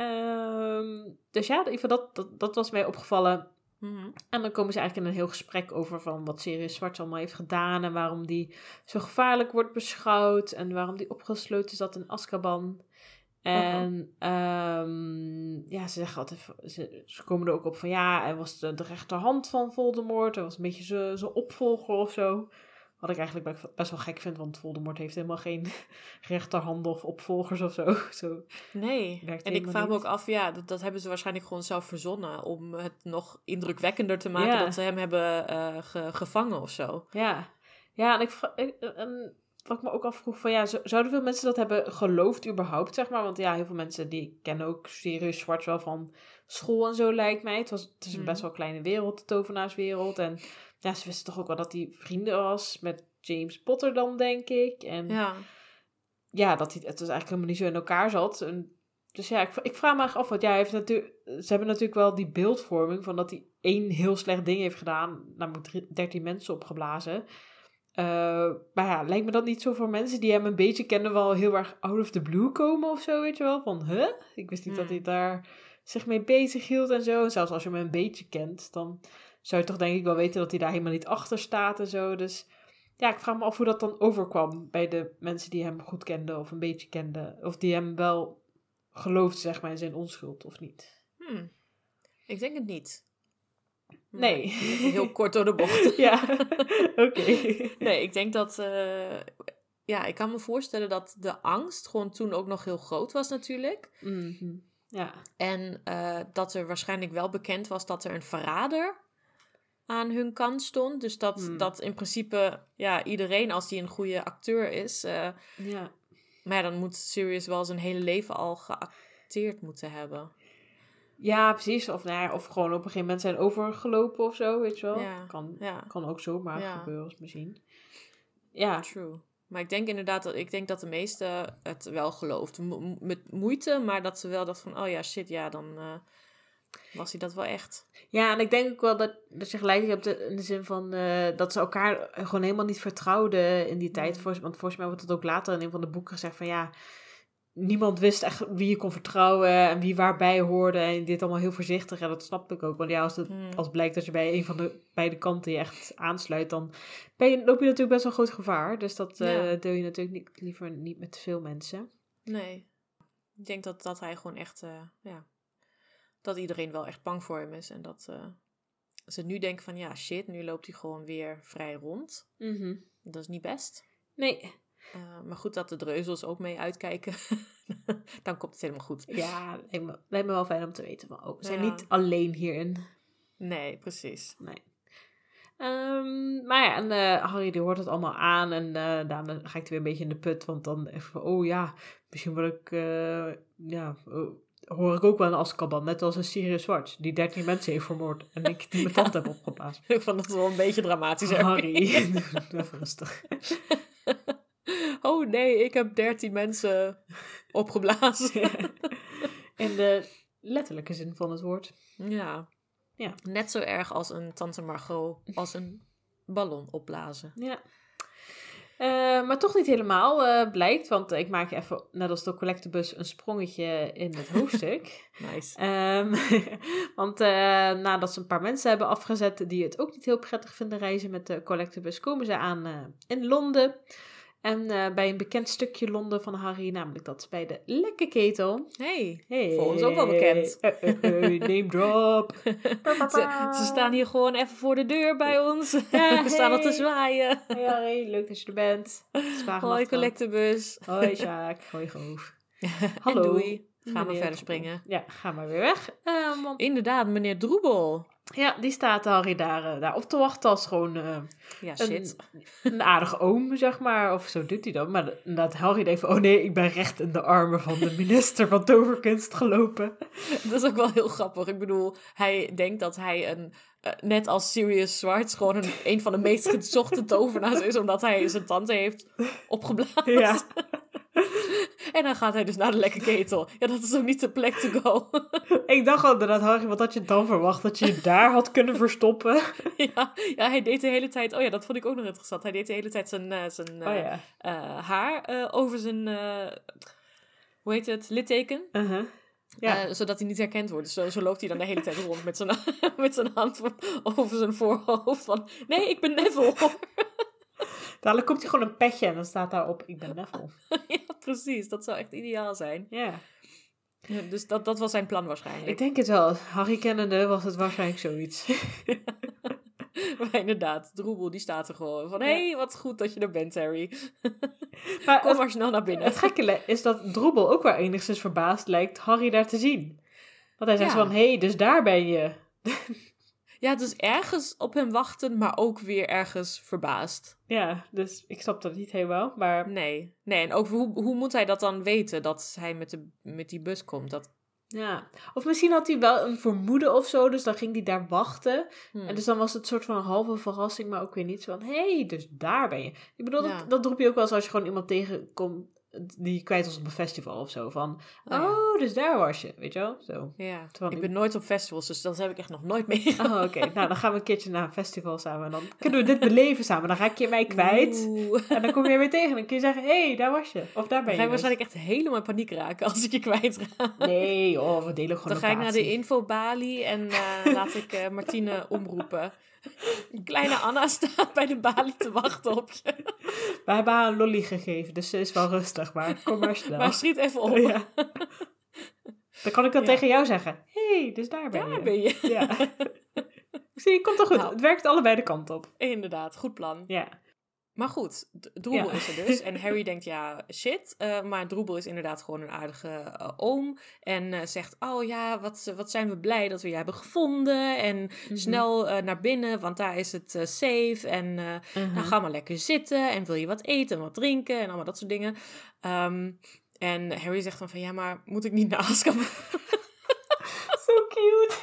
Ehm, dus ja, dat, dat, dat was mij opgevallen. Mhm. En dan komen ze eigenlijk in een heel gesprek over van wat Sirius Zwart allemaal heeft gedaan. En waarom die zo gevaarlijk wordt beschouwd. En waarom die opgesloten zat in Azkaban. En ehm, ja, ze zeggen altijd, ze, ze komen er ook op van ja, hij was de, de rechterhand van Voldemort. Hij was een beetje zijn opvolger of zo. Wat ik eigenlijk be- best wel gek vind, want Voldemort heeft helemaal geen rechterhanden of opvolgers of zo. zo. Nee, en ik vraag me ook af, ja, dat, dat hebben ze waarschijnlijk gewoon zelf verzonnen om het nog indrukwekkender te maken Ja. dat ze hem hebben eh, ge- gevangen of zo. Ja, ja en, ik, ik- en wat ik me ook afvroeg van ja, zo- zouden veel mensen dat hebben geloofd überhaupt, zeg maar? Want ja, heel veel mensen die kennen ook Sirius Zwart wel van school en zo lijkt mij. Het, was, het is een Mhm. best wel kleine wereld, de tovenaarswereld. En ja, ze wisten toch ook wel dat hij vrienden was met James Potter dan, denk ik. En ja, Ja, dat hij het dus eigenlijk helemaal niet zo in elkaar zat. En, dus ja, ik, ik vraag me af, want ja, hij heeft natuurlijk, ze hebben natuurlijk wel die beeldvorming van dat hij één heel slecht ding heeft gedaan, namelijk drie- 13 mensen opgeblazen. Eh, maar ja, lijkt me dat niet zo voor mensen die hem een beetje kennen wel heel erg out of the blue komen of zo, weet je wel? Van, huh? Ik wist niet dat Hmm. hij daar zich mee bezig hield en zo. En zelfs als je hem een beetje kent, dan zou je toch denk ik wel weten dat hij daar helemaal niet achter staat en zo. Dus ja, ik vraag me af hoe dat dan overkwam bij de mensen die hem goed kenden of een beetje kenden. Of die hem wel geloofden, zeg maar, in zijn onschuld of niet. Hmm. Ik denk het niet. Nee. Heel kort door de bocht. ja, oké. Nee, ik denk dat. eh, ja, ik kan me voorstellen dat de angst gewoon toen ook nog heel groot was, natuurlijk. Mhm. Ja, En eh, dat er waarschijnlijk wel bekend was dat er een verrader aan hun kant stond. Dus dat, Hmm. dat in principe, ja, iedereen als die een goede acteur is. eh, ja. maar ja, dan moet Sirius wel zijn hele leven al geacteerd moeten hebben. Ja, precies. Of, nou ja, of gewoon op een gegeven moment zijn overgelopen of zo, weet je wel. Ja, Kan, kan ook zomaar gebeuren misschien. Ja, true. Maar ik denk inderdaad dat, ik denk dat de meesten het wel geloofden. Mo- met moeite, maar dat ze wel dachten van, oh ja, shit, ja, dan eh, was hij dat wel echt. Ja, en ik denk ook wel dat, dat je gelijk hebt in de zin van eh, dat ze elkaar gewoon helemaal niet vertrouwden in die tijd. Mm. Voor- Want volgens mij wordt het ook later in een van de boeken gezegd van ja, niemand wist echt wie je kon vertrouwen en wie waarbij hoorde. En dit allemaal heel voorzichtig. Ja, dat snap ik ook. Want ja, als het Hmm. als blijkt dat je bij een van de beide kanten je echt aansluit, dan ben je, loop je natuurlijk best wel groot gevaar. Dus dat eh Ja. deel je natuurlijk niet, liever niet met veel mensen. Nee. Ik denk dat, dat hij gewoon echt, eh, ja, dat iedereen wel echt bang voor hem is. En dat eh, ze nu denken van, ja, shit, nu loopt hij gewoon weer vrij rond. Mhm. Dat is niet best. Nee, Eh, maar goed dat de dreuzels ook mee uitkijken. Dan komt het helemaal goed. ja, lijkt me, lijkt me wel fijn om te weten. Maar ook, we zijn Ja. niet alleen hierin. Nee, precies. Nee. Ehm, maar ja, en eh, Harry die hoort het allemaal aan en eh, daarna ga ik weer een beetje in de put, want dan even oh ja, misschien word ik, ja, oh, hoor ik ook wel een Azkaban, net als een Sirius Zwarts, die 13 mensen heeft vermoord en ik die mijn tand heb opgeblazen. Ik vond het wel een beetje dramatisch. Harry. Harry, even rustig. oh nee, ik heb 13 mensen opgeblazen. In de letterlijke zin van het woord. ja. Ja. Net zo erg als een tante Margot als een ballon opblazen. Ja. Eh, maar toch niet helemaal, eh, blijkt, want ik maak even, net als de collectebus, een sprongetje in het hoofdstuk. Nice. Ehm, want eh, nadat ze een paar mensen hebben afgezet die het ook niet heel prettig vinden reizen met de collectebus, komen ze aan in Londen. En eh, bij een bekend stukje Londen van Harry, namelijk dat bij de Lekke Ketel. Hey, Hey. voor ons ook wel bekend. Eh, eh, eh, name drop. Ze, ze staan hier gewoon even voor de deur bij ons. Ja, We staan al te hey. zwaaien. Hey Harry, leuk dat je er bent. Hoi, collectebus. Hoi Sjaak, hoi Goof. En Hallo. doei. Gaan we Meneer verder springen. Ja, ga maar weer weg. Eh, want, Inderdaad, meneer Droebel. Ja, die staat Harry daar, eh, daar op te wachten als gewoon... eh, Ja, een, shit. een aardige oom, zeg maar. Of zo doet hij dan. Maar dat Harry denkt van... Oh nee, ik ben recht in de armen van de minister van toverkunst gelopen. Dat is ook wel heel grappig. Ik bedoel, hij denkt dat hij een... eh, net als Sirius Zwarts gewoon een, een van de meest gezochte tovenaars is, omdat hij zijn tante heeft opgeblazen. Ja. En dan gaat hij dus naar de lekke ketel. Ja, dat is ook niet de plek to go. ik dacht al inderdaad, Harry, wat had je dan verwacht? Dat je je daar had kunnen verstoppen? ja, ja, hij deed de hele tijd... Oh ja, dat vond ik ook nog interessant. Hij deed de hele tijd zijn, eh, zijn Oh eh, ja. eh, haar over zijn... hoe heet het? Litteken. Uh-huh. Ja. Zodat hij niet herkend wordt. Dus zo, zo loopt hij dan de hele tijd rond met zijn, met zijn hand over zijn voorhoofd. Van, nee, ik ben Neville. Dadelijk komt hij gewoon een petje en dan staat daarop... Ik ben Neville. ja, precies. Dat zou echt ideaal zijn. Ja. Ja, dus dat, dat was zijn plan waarschijnlijk. Ik denk het wel. Harry kennende was het waarschijnlijk zoiets. Maar inderdaad, Droebel die staat er gewoon van... Hé, hey, wat goed dat je er bent, Harry. Maar Kom het, maar snel naar binnen. het gekke is dat Droebel ook wel enigszins verbaasd lijkt Harry daar te zien. Want hij zegt Ja. van... Hé, hey, dus daar ben je. Ja, dus ergens op hem wachten, maar ook weer ergens verbaasd. Ja, dus ik snap dat niet helemaal. Maar Nee, nee. En ook hoe, hoe moet hij dat dan weten dat hij met, de, met die bus komt? Dat, Ja, of misschien had hij wel een vermoeden of zo, dus dan ging hij daar wachten. hmm. En dus dan was het een soort van een halve verrassing, maar ook weer niet zo van, hé, hey, dus daar ben je. Ik bedoel, Ja. dat, dat roep je ook wel eens als je gewoon iemand tegenkomt die kwijt was op een festival of zo. Van, Oh, ja. oh, dus daar was je, weet je wel? Zo. Ja, Terwijl ik ik- ben nooit op festivals, dus dat heb ik echt nog nooit meegemaakt. Oh, oké. nou, dan gaan we een keertje naar een festival samen. En dan kunnen we dit beleven samen. Dan raak je mij kwijt. Oeh. En dan kom je weer tegen. En dan kun je zeggen, hé, hey, daar was je. Of daar ben Dan je ga ik dus. waarschijnlijk echt helemaal in paniek raken als ik je kwijtraak. Nee, oh, we delen gewoon Dan ga ik naar de infobalie en eh, laat ik eh, Martine omroepen. Kleine Anna staat bij de balie te wachten op je. We hebben haar een lolly gegeven, dus ze is wel rustig. Maar kom maar snel. Maar schiet even op. Ja. Dan kan ik dat Ja. tegen jou zeggen. Hé, hey, dus daar ben je. Daar ben je. Ja. Zie, komt toch goed. Nou. Het werkt allebei de kant op. Inderdaad, goed plan. Ja. Maar goed, Droebel Ja. is er dus. En Harry denkt, ja, shit. eh, maar Droebel is inderdaad gewoon een aardige eh, oom. En eh, zegt, oh ja, wat, wat zijn we blij dat we je hebben gevonden. En Mhm. snel naar binnen, want daar is het safe. En eh, Uh-huh. nou, ga maar lekker zitten. En wil je wat eten en wat drinken en allemaal dat soort dingen. Ehm, en Harry zegt dan van, ja, maar moet ik niet naar Azkaban? Zo cute.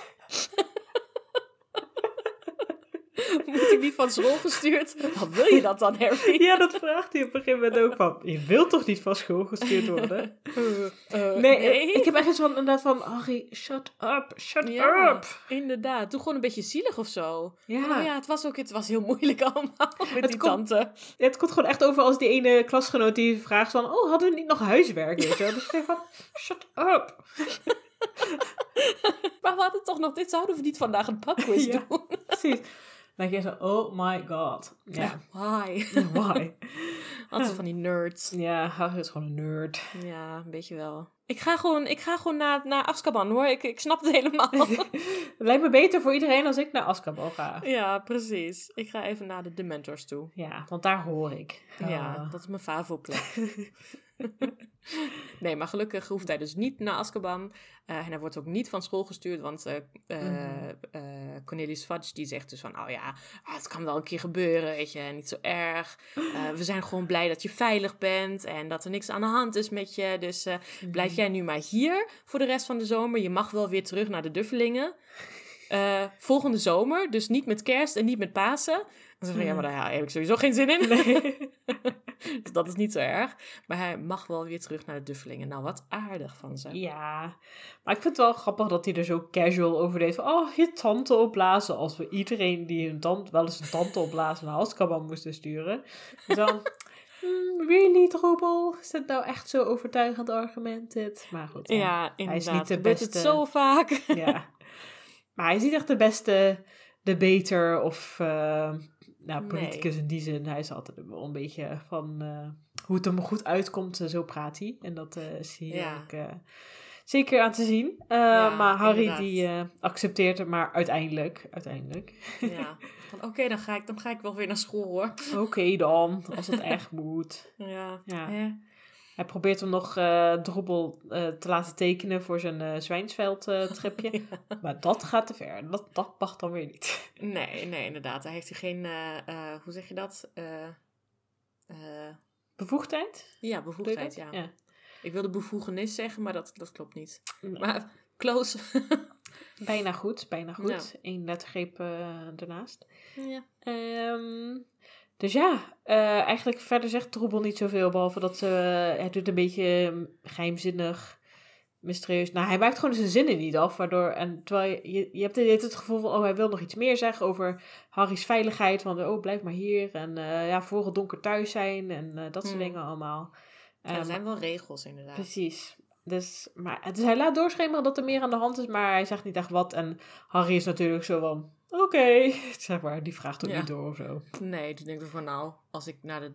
Niet van school gestuurd? Wat wil je dat dan, Harry? Ja, dat vraagt hij op een gegeven moment ook van. Je wilt toch niet van school gestuurd worden? Eh, eh, Nee, ik heb echt van, inderdaad van, Harry, shut up, shut Ja, up. inderdaad. Doe gewoon een beetje zielig of zo. Ja. Nou ja, het was ook het was heel moeilijk allemaal met Het die komt- tante. Het komt gewoon echt over als die ene klasgenoot die vraagt van, oh, hadden we niet nog huiswerk, weet je? Dus ik van, shut up. Maar we hadden toch nog, dit zouden we niet vandaag een pubquiz Ja. doen. Precies. Dan denk je zo, oh my god. Ja, Why? why? Altijd van die nerds. Ja, Harry is gewoon een nerd. Ja, een beetje wel. Ik ga gewoon, ik ga gewoon naar, naar Azkaban hoor. Ik, ik snap het helemaal. Het lijkt me beter voor iedereen als ik naar Azkaban ga. ja, precies. Ik ga even naar de Dementors toe. Ja, want daar hoor ik. Ja, Ah. dat is mijn favo-plek. nee, maar gelukkig hoeft hij dus niet naar Azkaban. Eh, en hij wordt ook niet van school gestuurd, want eh, eh, Mhm. eh, Cornelius Fudge die zegt dus van... Oh ja, ah, het kan wel een keer gebeuren, weet je, niet zo erg. We zijn gewoon blij dat je veilig bent en dat er niks aan de hand is met je. Dus blijf jij nu maar hier voor de rest van de zomer. Je mag wel weer terug naar de Duffelingen. Eh, volgende zomer, dus niet met kerst en niet met Pasen. Dan zeg ik, ja, maar daar heb ik sowieso geen zin in. dus dat is niet zo erg. Maar hij mag wel weer terug naar de Duffelingen. Nou, wat aardig van ze. Ja, maar ik vind het wel grappig dat hij er zo casual over deed. Van, oh, je tante opblazen. Als we iedereen die een tante, wel eens een tante opblazen naar Azkaban moesten sturen. En dan, hmm, really, Droebel? Is dit nou echt zo overtuigend argument dit? Maar goed. Ja, inderdaad. niet de Gebeurt het beste. zo vaak. ja. Maar hij is niet echt de beste debater of uh, nou, politicus Nee. in die zin. Hij is altijd wel een beetje van uh, hoe het hem goed uitkomt, uh, zo praat hij. En dat uh, is hier Ja. Zeker aan te zien. Uh, Ja, maar Harry inderdaad. die uh, accepteert het maar uiteindelijk. uiteindelijk. Ja. Oké, dan, ga ik, dan ga ik wel weer naar school hoor. Oké dan, als het echt moet. Ja. Ja. Hij probeert hem nog uh, Droebel uh, te laten tekenen voor zijn Zwijnsveld-tripje. Maar dat gaat te ver. Dat, dat mag dan weer niet. Nee, nee, inderdaad. Hij heeft hier geen, eh, eh, hoe zeg je dat? Eh, eh, Bevoegdheid? ja, bevoegdheid, dat? ja. Ik wilde bevoegenis zeggen, maar dat, dat klopt niet. Nee. Maar close. Bijna goed, bijna goed. Eén lettergreep uh, ernaast. ja. Um, dus ja, uh, eigenlijk verder zegt Troebel niet zoveel, behalve dat uh, hij doet een beetje geheimzinnig, mysterieus. Nou, hij maakt gewoon zijn zinnen niet af, waardoor, en terwijl je, je, je hebt het, het gevoel van, oh, hij wil nog iets meer zeggen over Harry's veiligheid, van, oh, blijf maar hier, en ja, voor het donker thuis zijn, en dat soort Hmm. dingen allemaal. Er Um, zijn wel regels inderdaad. Precies. Dus, maar, dus hij laat doorschemeren dat er meer aan de hand is, maar hij zegt niet echt wat. En Harry is natuurlijk zo van, oké, zeg maar, die vraagt ook Ja. niet door of zo. Nee, die denkt van nou, als ik naar de,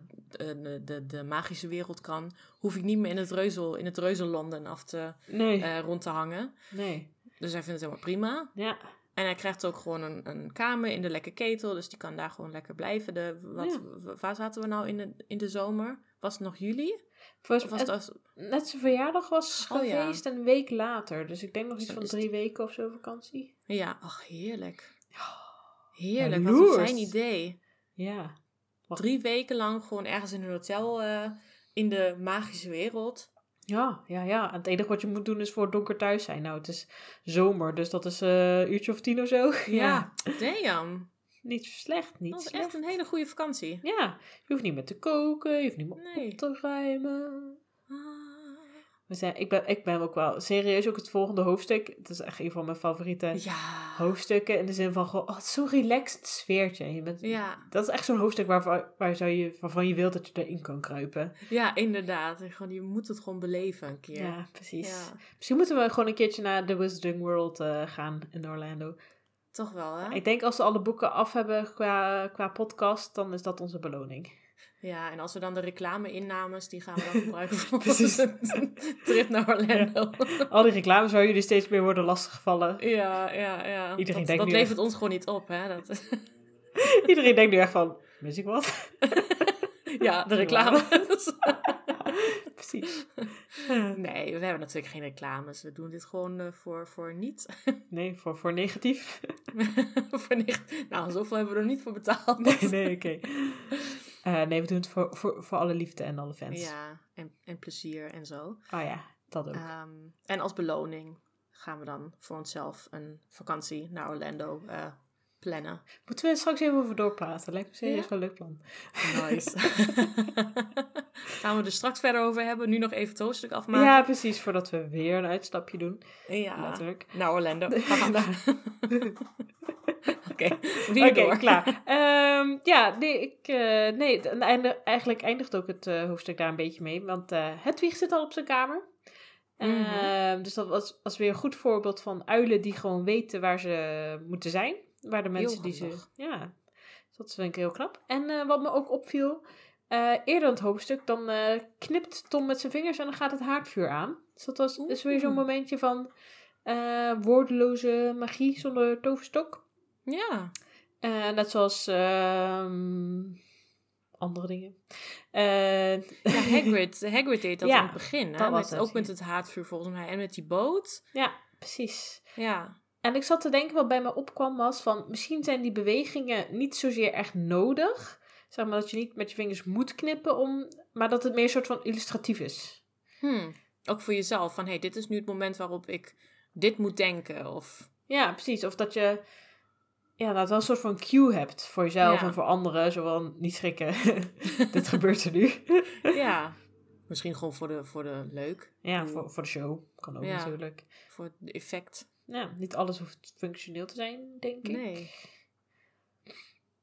de, de, de magische wereld kan, hoef ik niet meer in het, reuzel, in het reuzelanden af te, Nee, eh, rond te hangen. nee, Dus hij vindt het helemaal prima. ja. En hij krijgt ook gewoon een, een kamer in de lekke ketel, dus die kan daar gewoon lekker blijven. De, wat, Ja. Waar zaten we nou in de, in de zomer? Was het nog juli? Volgens was het, net zijn verjaardag was Oh, ja. geweest een week later. Dus ik denk nog iets Zo van drie weken of zo vakantie. ja, ach heerlijk. Heerlijk, wat een fijn idee. Ja. Wat- Drie weken lang gewoon ergens in een hotel eh, in de magische wereld. Ja, ja, ja. En het enige wat je moet doen is voor het donker thuis zijn. Nou, het is zomer, dus dat is eh, een uurtje of tien of zo. Ja, damn. Niet slecht, niet Dat slecht. echt een hele goede vakantie. Ja, je hoeft niet meer te koken, je hoeft niet meer Nee. op te ruimen. We zijn, ik, ben, ik ben ook wel serieus, ook het volgende hoofdstuk. Het is echt een van mijn favoriete Ja. hoofdstukken. In de zin van, oh, het is zo'n relaxed sfeertje. Je bent, Ja. Dat is echt zo'n hoofdstuk waarvan, waar zou je, waarvan je wilt dat je erin kan kruipen. ja, inderdaad. En Gewoon, je moet het gewoon beleven een keer. Ja, precies. Ja. Misschien moeten we gewoon een keertje naar The Wizarding World eh, gaan in Orlando. Toch wel, hè? Ik denk als we alle boeken af hebben qua, qua podcast, dan is dat onze beloning. Ja, en als we dan de reclame-innames, die gaan we dan gebruiken voor onze trip naar Orlando. Al die reclames waar jullie steeds meer worden lastiggevallen. Ja, ja, ja. Iedereen dat, denkt dat nu levert ons gewoon niet op, hè? Dat, Iedereen denkt nu echt van, mis ik wat? ja, de reclame. Precies. nee, we hebben natuurlijk geen reclames. We doen dit gewoon eh, voor, voor niet. Nee, voor, voor negatief. voor nicht. Nou, zoveel hebben we er niet voor betaald. Nee, nee, oké. Eh, nee, we doen het voor, voor, voor alle liefde en alle fans. Ja, en, en plezier en zo. Oh ja, dat ook. Ehm, en als beloning gaan we dan voor onszelf een vakantie naar Orlando eh, plannen. Moeten we er straks even over doorpraten? Lijkt me serieus Ja? wel een leuk plan. Nice. gaan we er straks verder over hebben. Nu nog even het hoofdstuk afmaken. Ja, precies. Voordat we weer een uitstapje doen. Ja. Letterlijk. Naar Orlando. Oké, door. klaar. Ehm, ja, nee, ik, eh, nee het einde, eigenlijk eindigt ook het eh, hoofdstuk daar een beetje mee. Want eh Hedwig zit al op zijn kamer. Mhm. Ehm, dus dat was, was weer een goed voorbeeld van uilen die gewoon weten waar ze moeten zijn. Waar de mensen die ze... Ja, dus dat vind ik heel knap. En eh, wat me ook opviel, eh, eerder in het hoofdstuk, dan eh, knipt Tom met zijn vingers en dan gaat het haardvuur aan. Dus dat was, is weer zo'n momentje van woordeloze magie zonder toverstok. Ja. Net zoals ehm, andere dingen. Ja, Hagrid, Hagrid deed dat Ja, in het begin. Hè? dat was Met, ook met het haardvuur volgens mij. En met die boot. ja, precies. Ja. En ik zat te denken, wat bij me opkwam was van... Misschien zijn die bewegingen niet zozeer echt nodig. Zeg maar dat je niet met je vingers moet knippen om... Maar dat het meer een soort van illustratief is. Hmm. Ook voor jezelf. Van, hé, hey, dit is nu het moment waarop ik dit moet denken. Of, Ja, precies. Of dat je... Ja, dat wel een soort van cue hebt voor jezelf Ja. en voor anderen. Zo van, niet schrikken. Dit gebeurt er nu. ja. Misschien gewoon voor de, voor de leuk. Ja, voor, voor de show. Kan ook Ja. natuurlijk. Voor het effect. Ja, niet alles hoeft functioneel te zijn, denk ik. Nee.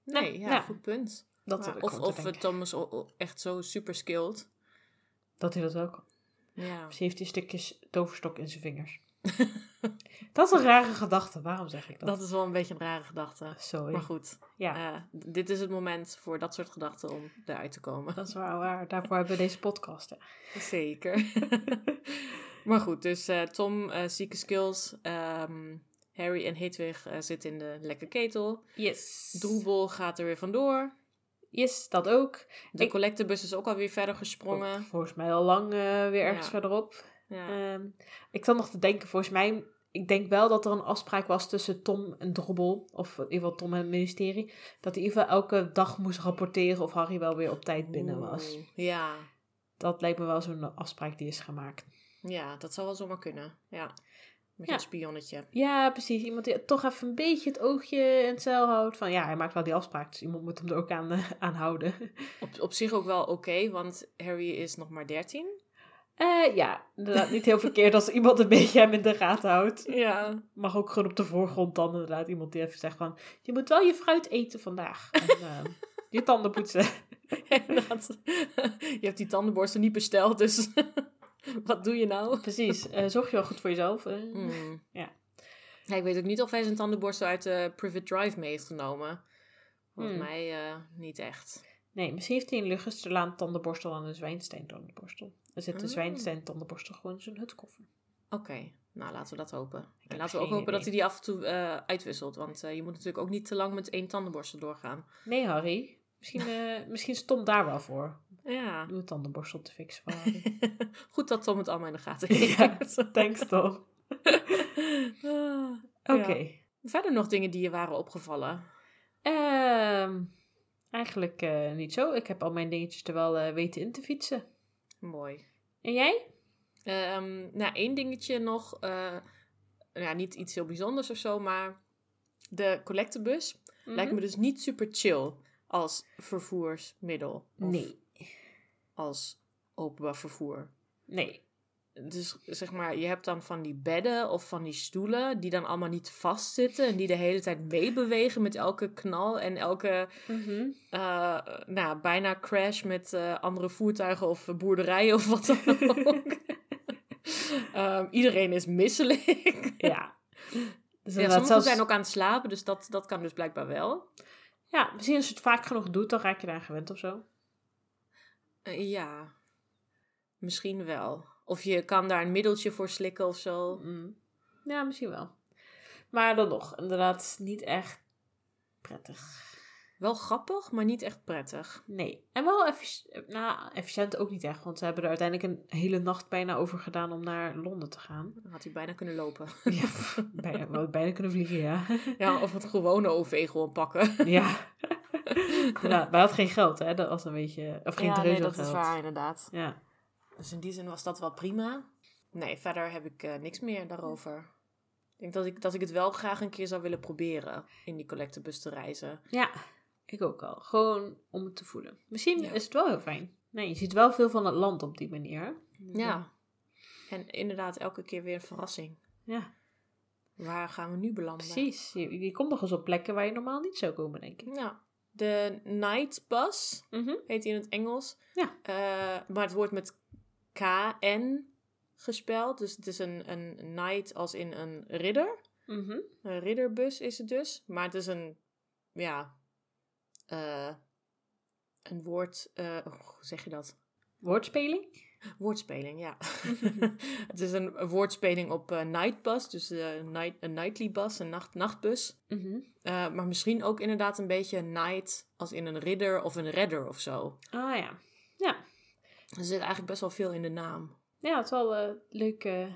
Nee, ja, ja. goed punt. Dat Maar of of denken. Thomas echt zo super skilled. Dat hij dat ook. Ja. Ze heeft die stukjes toverstok in zijn vingers. dat is een rare gedachte. Waarom zeg ik dat? Dat is wel een beetje een rare gedachte. Sorry. Maar goed, Ja, eh, dit is het moment voor dat soort gedachten om eruit te komen. dat is waar, waar. Daarvoor hebben we deze podcast. hè. Zeker. maar goed, dus eh, Tom, eh, zieke skills. ehm, Harry en Hedwig zitten in de lekke ketel. Yes. Droebel gaat er weer vandoor. Yes, dat ook. De collectebus is ook alweer verder gesprongen. Volgens mij al lang weer ergens Ja. verderop. Ja. Ehm, ik zat nog te denken, volgens mij... Ik denk wel dat er een afspraak was tussen Tom en Drobbel. Of in ieder geval Tom en het ministerie. Dat hij in ieder geval elke dag moest rapporteren of Harry wel weer op tijd binnen was. Oeh, Ja. Dat lijkt me wel zo'n afspraak die is gemaakt. ja, dat zou wel zomaar kunnen. Ja. Met Ja. een spionnetje. Ja, precies. Iemand die toch even een beetje het oogje in het zeil houdt. Van ja, hij maakt wel die afspraak, dus iemand moet hem er ook aan, eh, aan houden. Op, op zich ook wel oké, want Harry is nog maar 13. Eh, ja, inderdaad niet heel verkeerd als iemand een beetje hem in de gaten houdt. Ja. Mag ook gewoon op de voorgrond dan inderdaad iemand die even zegt van... Je moet wel je fruit eten vandaag. En, eh, je tanden poetsen. Inderdaad. Je hebt die tandenborstel niet besteld, dus wat doe je nou? Precies. eh, zorg je wel goed voor jezelf. Hmm. Ja. Ja, ik weet ook niet of hij zijn tandenborstel uit de Private Drive mee heeft genomen. Volgens Hmm. mij niet echt. Nee, misschien heeft hij een Lugesterlaan tandenborstel en een Zwijnstein tandenborstel. Er zit een Ah. Zwijnstein tandenborstel gewoon in zijn hutkoffer. Oké, nou laten we dat hopen. En laten we ook hopen dat hij die af en toe eh, uitwisselt. Want eh, je moet natuurlijk ook niet te lang met één tandenborstel doorgaan. Nee, Harry. Misschien, eh misschien stond daar wel voor. Ja. Doe een tandenborstel te fixen voor Harry. Goed dat Tom het allemaal in de gaten Ja, heeft. Thanks toch. Ah, Oké. ja. Verder nog dingen die je waren opgevallen? Ehm, eigenlijk eh, niet zo. Ik heb al mijn dingetjes er wel eh, weten in te fietsen. Mooi. En jij? Ehm, nou, één dingetje nog. eh, ja, niet iets heel bijzonders of zo, maar de collectebus lijkt me dus niet super chill als vervoersmiddel. Of Nee. als openbaar vervoer. Nee. Dus zeg maar, je hebt dan van die bedden of van die stoelen die dan allemaal niet vastzitten en die de hele tijd meebewegen met elke knal en elke Mhm. eh, nou, bijna crash met eh, andere voertuigen of boerderijen of wat dan ook. Ehm, iedereen is misselijk. Ja. Dus Ja, sommigen zelfs- zijn ook aan het slapen, dus dat, dat kan dus blijkbaar wel. Ja, misschien als je het vaak genoeg doet, dan raak je daar gewend of zo. Eh, ja, misschien wel. Of je kan daar een middeltje voor slikken of zo. Mm. Ja, misschien wel. Maar dan nog, inderdaad, niet echt prettig. Wel grappig, maar niet echt prettig. Nee. En wel effic- nou, efficiënt ook niet echt, want ze hebben er uiteindelijk een hele nacht bijna over gedaan om naar Londen te gaan. Dan had hij bijna kunnen lopen. Ja, bijna, we hadden bijna kunnen vliegen, ja. ja, of het gewone OV gewoon pakken. ja. ja. Wij hadden geen geld, hè? Dat was een beetje... Of geen ja, nee, dat is waar inderdaad. Ja. Dus in die zin was dat wel prima. Nee, verder heb ik eh, niks meer daarover. Ik denk dat ik, dat ik het wel graag een keer zou willen proberen in die collectebus te reizen. Ja, ik ook al. Gewoon om het te voelen. Misschien Ja. is het wel heel fijn. Nee, je ziet wel veel van het land op die manier. hè? Ja. En inderdaad, elke keer weer een verrassing. Ja, Waar gaan we nu belanden? precies. Je, je komt nog eens op plekken waar je normaal niet zou komen, denk ik. Ja. De Night Bus Mhm. heet die in het Engels. Ja. Eh, maar het wordt met K-N gespeld. Dus het is een, een night als in een ridder. Mhm. Een ridderbus is het dus. Maar het is een, ja, eh, een woord, eh, hoe zeg je dat? Woordspeling? Woordspeling, ja. het is een, een woordspeling op eh, nightbus, dus eh, night, een nightly bus, een nacht, nachtbus. Mhm. Maar misschien ook inderdaad een beetje night als in een ridder of een redder of zo. Ah ja. Ja. Er zit eigenlijk best wel veel in de naam. Ja, het is wel eh, leuk, eh,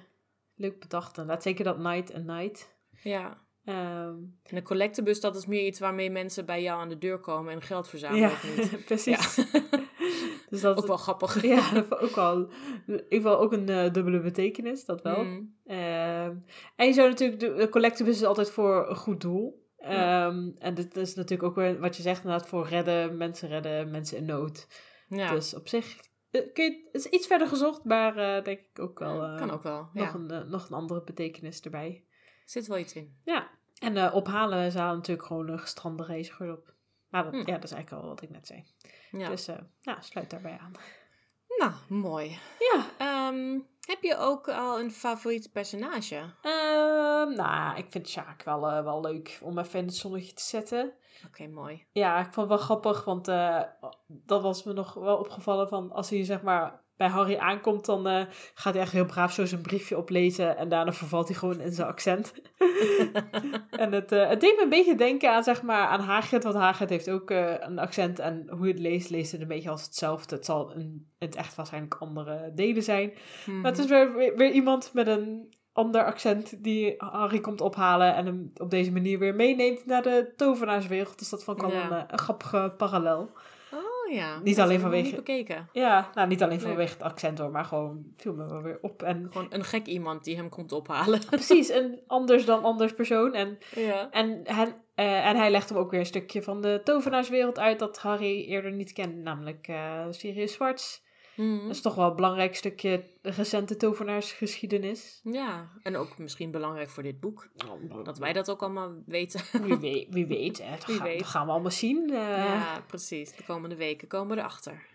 leuk bedacht. Inderdaad, zeker dat night en night. Ja. Ehm, En een collectebus, dat is meer iets waarmee mensen bij jou aan de deur komen en geld verzamelen ja, of niet. precies. Ja. dus dat ook wel grappig. Ja, dat ik ook wel. In ieder geval ook een eh, dubbele betekenis, dat wel. Mm. Ehm, en je zou natuurlijk, de, de collectebus is altijd voor een goed doel. Ja. Ehm, en dit is natuurlijk ook weer wat je zegt, inderdaad, voor redden, mensen redden, mensen in nood. Ja, Dus op zich kun je, het is iets verder gezocht, maar eh, denk ik ook wel eh, kan ook wel. nog, Ja. een, eh, nog een andere betekenis erbij. Zit wel iets in. Ja, en eh, ophalen zijn natuurlijk gewoon een gestrande reizigers op. Maar dat, Hm. ja, dat is eigenlijk al wat ik net zei. Ja. Dus eh, ja, sluit daarbij aan. Nou, mooi. Ja, Ehm, heb je ook al een favoriet personage? Nou, ik vind Sjaak wel, eh, wel leuk om even in het zonnetje te zetten. Oké, mooi. Ja, ik vond het wel grappig, want eh, dat was me nog wel opgevallen van als hij zeg maar bij Harry aankomt, dan eh, gaat hij echt heel braaf zo zijn briefje oplezen en daarna vervalt hij gewoon in zijn accent. en het, het deed me een beetje denken aan zeg maar aan Hagrid, want Hagrid heeft ook een accent en hoe je het leest, leest het een beetje als hetzelfde. Het zal in, het echt waarschijnlijk andere delen zijn. Maar het is weer, weer, weer iemand met een ander accent die Harry komt ophalen en hem op deze manier weer meeneemt naar de tovenaarswereld. Dus dat vond ik Ja. een, eh, een grappige parallel. Oh ja. Niet alleen vanwege- niet bekeken. Ja, nou niet alleen vanwege het accent hoor, maar gewoon viel me wel weer op. En Gewoon een gek iemand die hem komt ophalen. precies, een anders dan anders persoon. En, ja. en, eh, en hij legt hem ook weer een stukje van de tovenaarswereld uit dat Harry eerder niet kende, namelijk eh Sirius Zwarts. Mhm. Dat is toch wel een belangrijk stukje recente tovenaarsgeschiedenis. Ja, en ook misschien belangrijk voor dit boek. Dat wij dat ook allemaal weten. Wie weet, wie weet. hè. Dat, Wie gaan, weet. dat gaan we allemaal zien. eh. ja. ja, precies. De komende weken komen we erachter.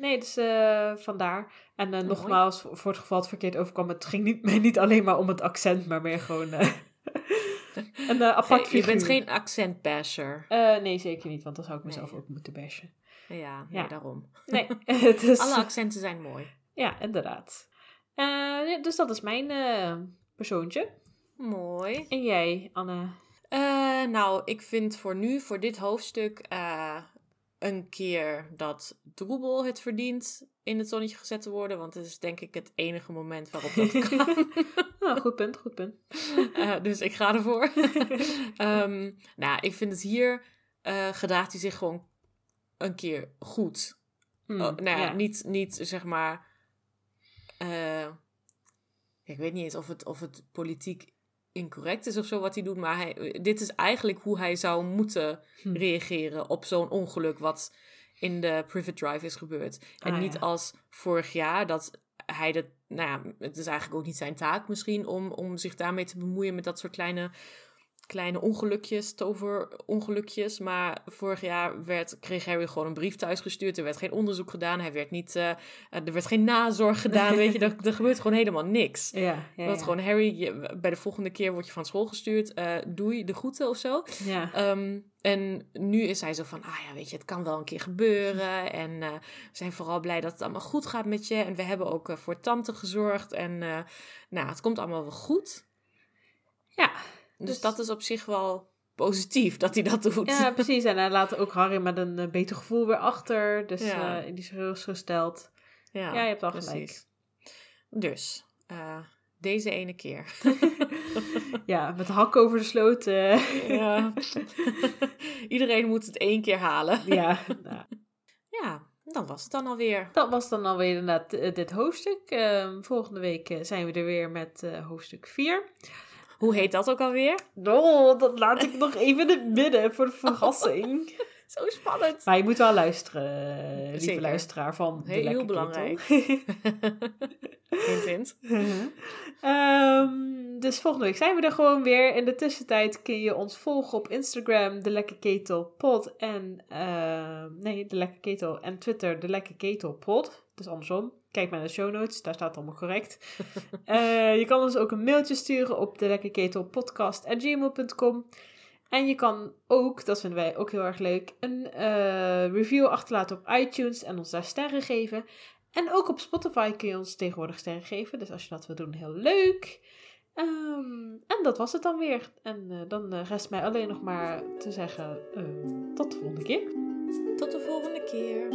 nee, dus eh, vandaar. En eh, Mooi. nogmaals, voor, voor het geval het verkeerd overkwam, het ging niet, mij niet alleen maar om het accent, maar meer gewoon eh, een apart je figuur. bent geen accentbasher. Eh, nee, zeker niet, want dan zou ik Nee. mezelf ook moeten bashen. Ja, nee, Ja. daarom. Nee, is... Alle accenten zijn mooi. Ja, inderdaad. Eh, dus dat is mijn eh, persoontje. Mooi. En jij, Anne? Eh, nou, ik vind voor nu, voor dit hoofdstuk, een keer dat Droebel het verdient in het zonnetje gezet te worden. Want het is denk ik het enige moment waarop dat kan. Oh, goed punt, goed punt. Dus ik ga ervoor. Ehm, nou, ik vind het hier gedraagt hij zich gewoon een keer goed. Hmm, Oh, nou ja, ja. Niet, niet zeg maar. eh, ik weet niet eens of het, of het politiek incorrect is of zo wat hij doet. Maar hij, dit is eigenlijk hoe hij zou moeten Hm. reageren op zo'n ongeluk wat in de Privet Drive is gebeurd. En Ah, niet ja. als vorig jaar dat hij dat, nou ja, het is eigenlijk ook niet zijn taak misschien om, om zich daarmee te bemoeien met dat soort kleine kleine ongelukjes, toverongelukjes. Maar vorig jaar werd, kreeg Harry gewoon een brief thuisgestuurd. Er werd geen onderzoek gedaan. Hij werd niet, uh, er werd geen nazorg gedaan. weet je, er, er, gebeurt gewoon helemaal niks. Ja, ja, Dat gewoon Harry, je, bij de volgende keer word je van school gestuurd. Uh, doei, de groeten of zo. Ja. Um, en nu is hij zo van, ah ja, weet je, het kan wel een keer gebeuren. En uh, we zijn vooral blij dat het allemaal goed gaat met je. En we hebben ook voor tante gezorgd. En nou, het komt allemaal wel goed. Ja, dus, dus, dat is op zich wel positief dat hij dat doet. Ja, precies. En hij laat ook Harry met een uh, beter gevoel weer achter. Dus ja. uh, die is gerustgesteld. Ja, ja, je hebt al precies. gelijk. Dus, uh, deze ene keer. ja, met hak over de sloot. ja. Iedereen moet het één keer halen. ja. Nou. Ja, dat was het dan alweer. Dat was dan alweer inderdaad dit hoofdstuk. Ehm, volgende week zijn we er weer met hoofdstuk 4. Hoe heet dat ook alweer? Oh, dat laat ik nog even in het midden voor de verrassing. Zo spannend. Maar je moet wel luisteren, lieve Zeker. luisteraar van Heel, de heel belangrijk. hint, hint. um, dus volgende week zijn we er gewoon weer. In de tussentijd kun je ons volgen op Instagram, de Lekker Ketel Pod. En, uh, nee, de Lekker Ketel. En Twitter, de Lekker Ketel Pod. Dus andersom. Kijk maar naar de show notes, daar staat het allemaal correct. uh, je kan ons ook een mailtje sturen op de lekkerketelpodcast.gmail.com. En je kan ook, dat vinden wij ook heel erg leuk, een uh, review achterlaten op iTunes en ons daar sterren geven. En ook op Spotify kun je ons tegenwoordig sterren geven. Dus als je dat wil doen, heel leuk. Um, en dat was het dan weer. En uh, dan rest mij alleen nog maar te zeggen: tot de volgende keer. Tot de volgende keer.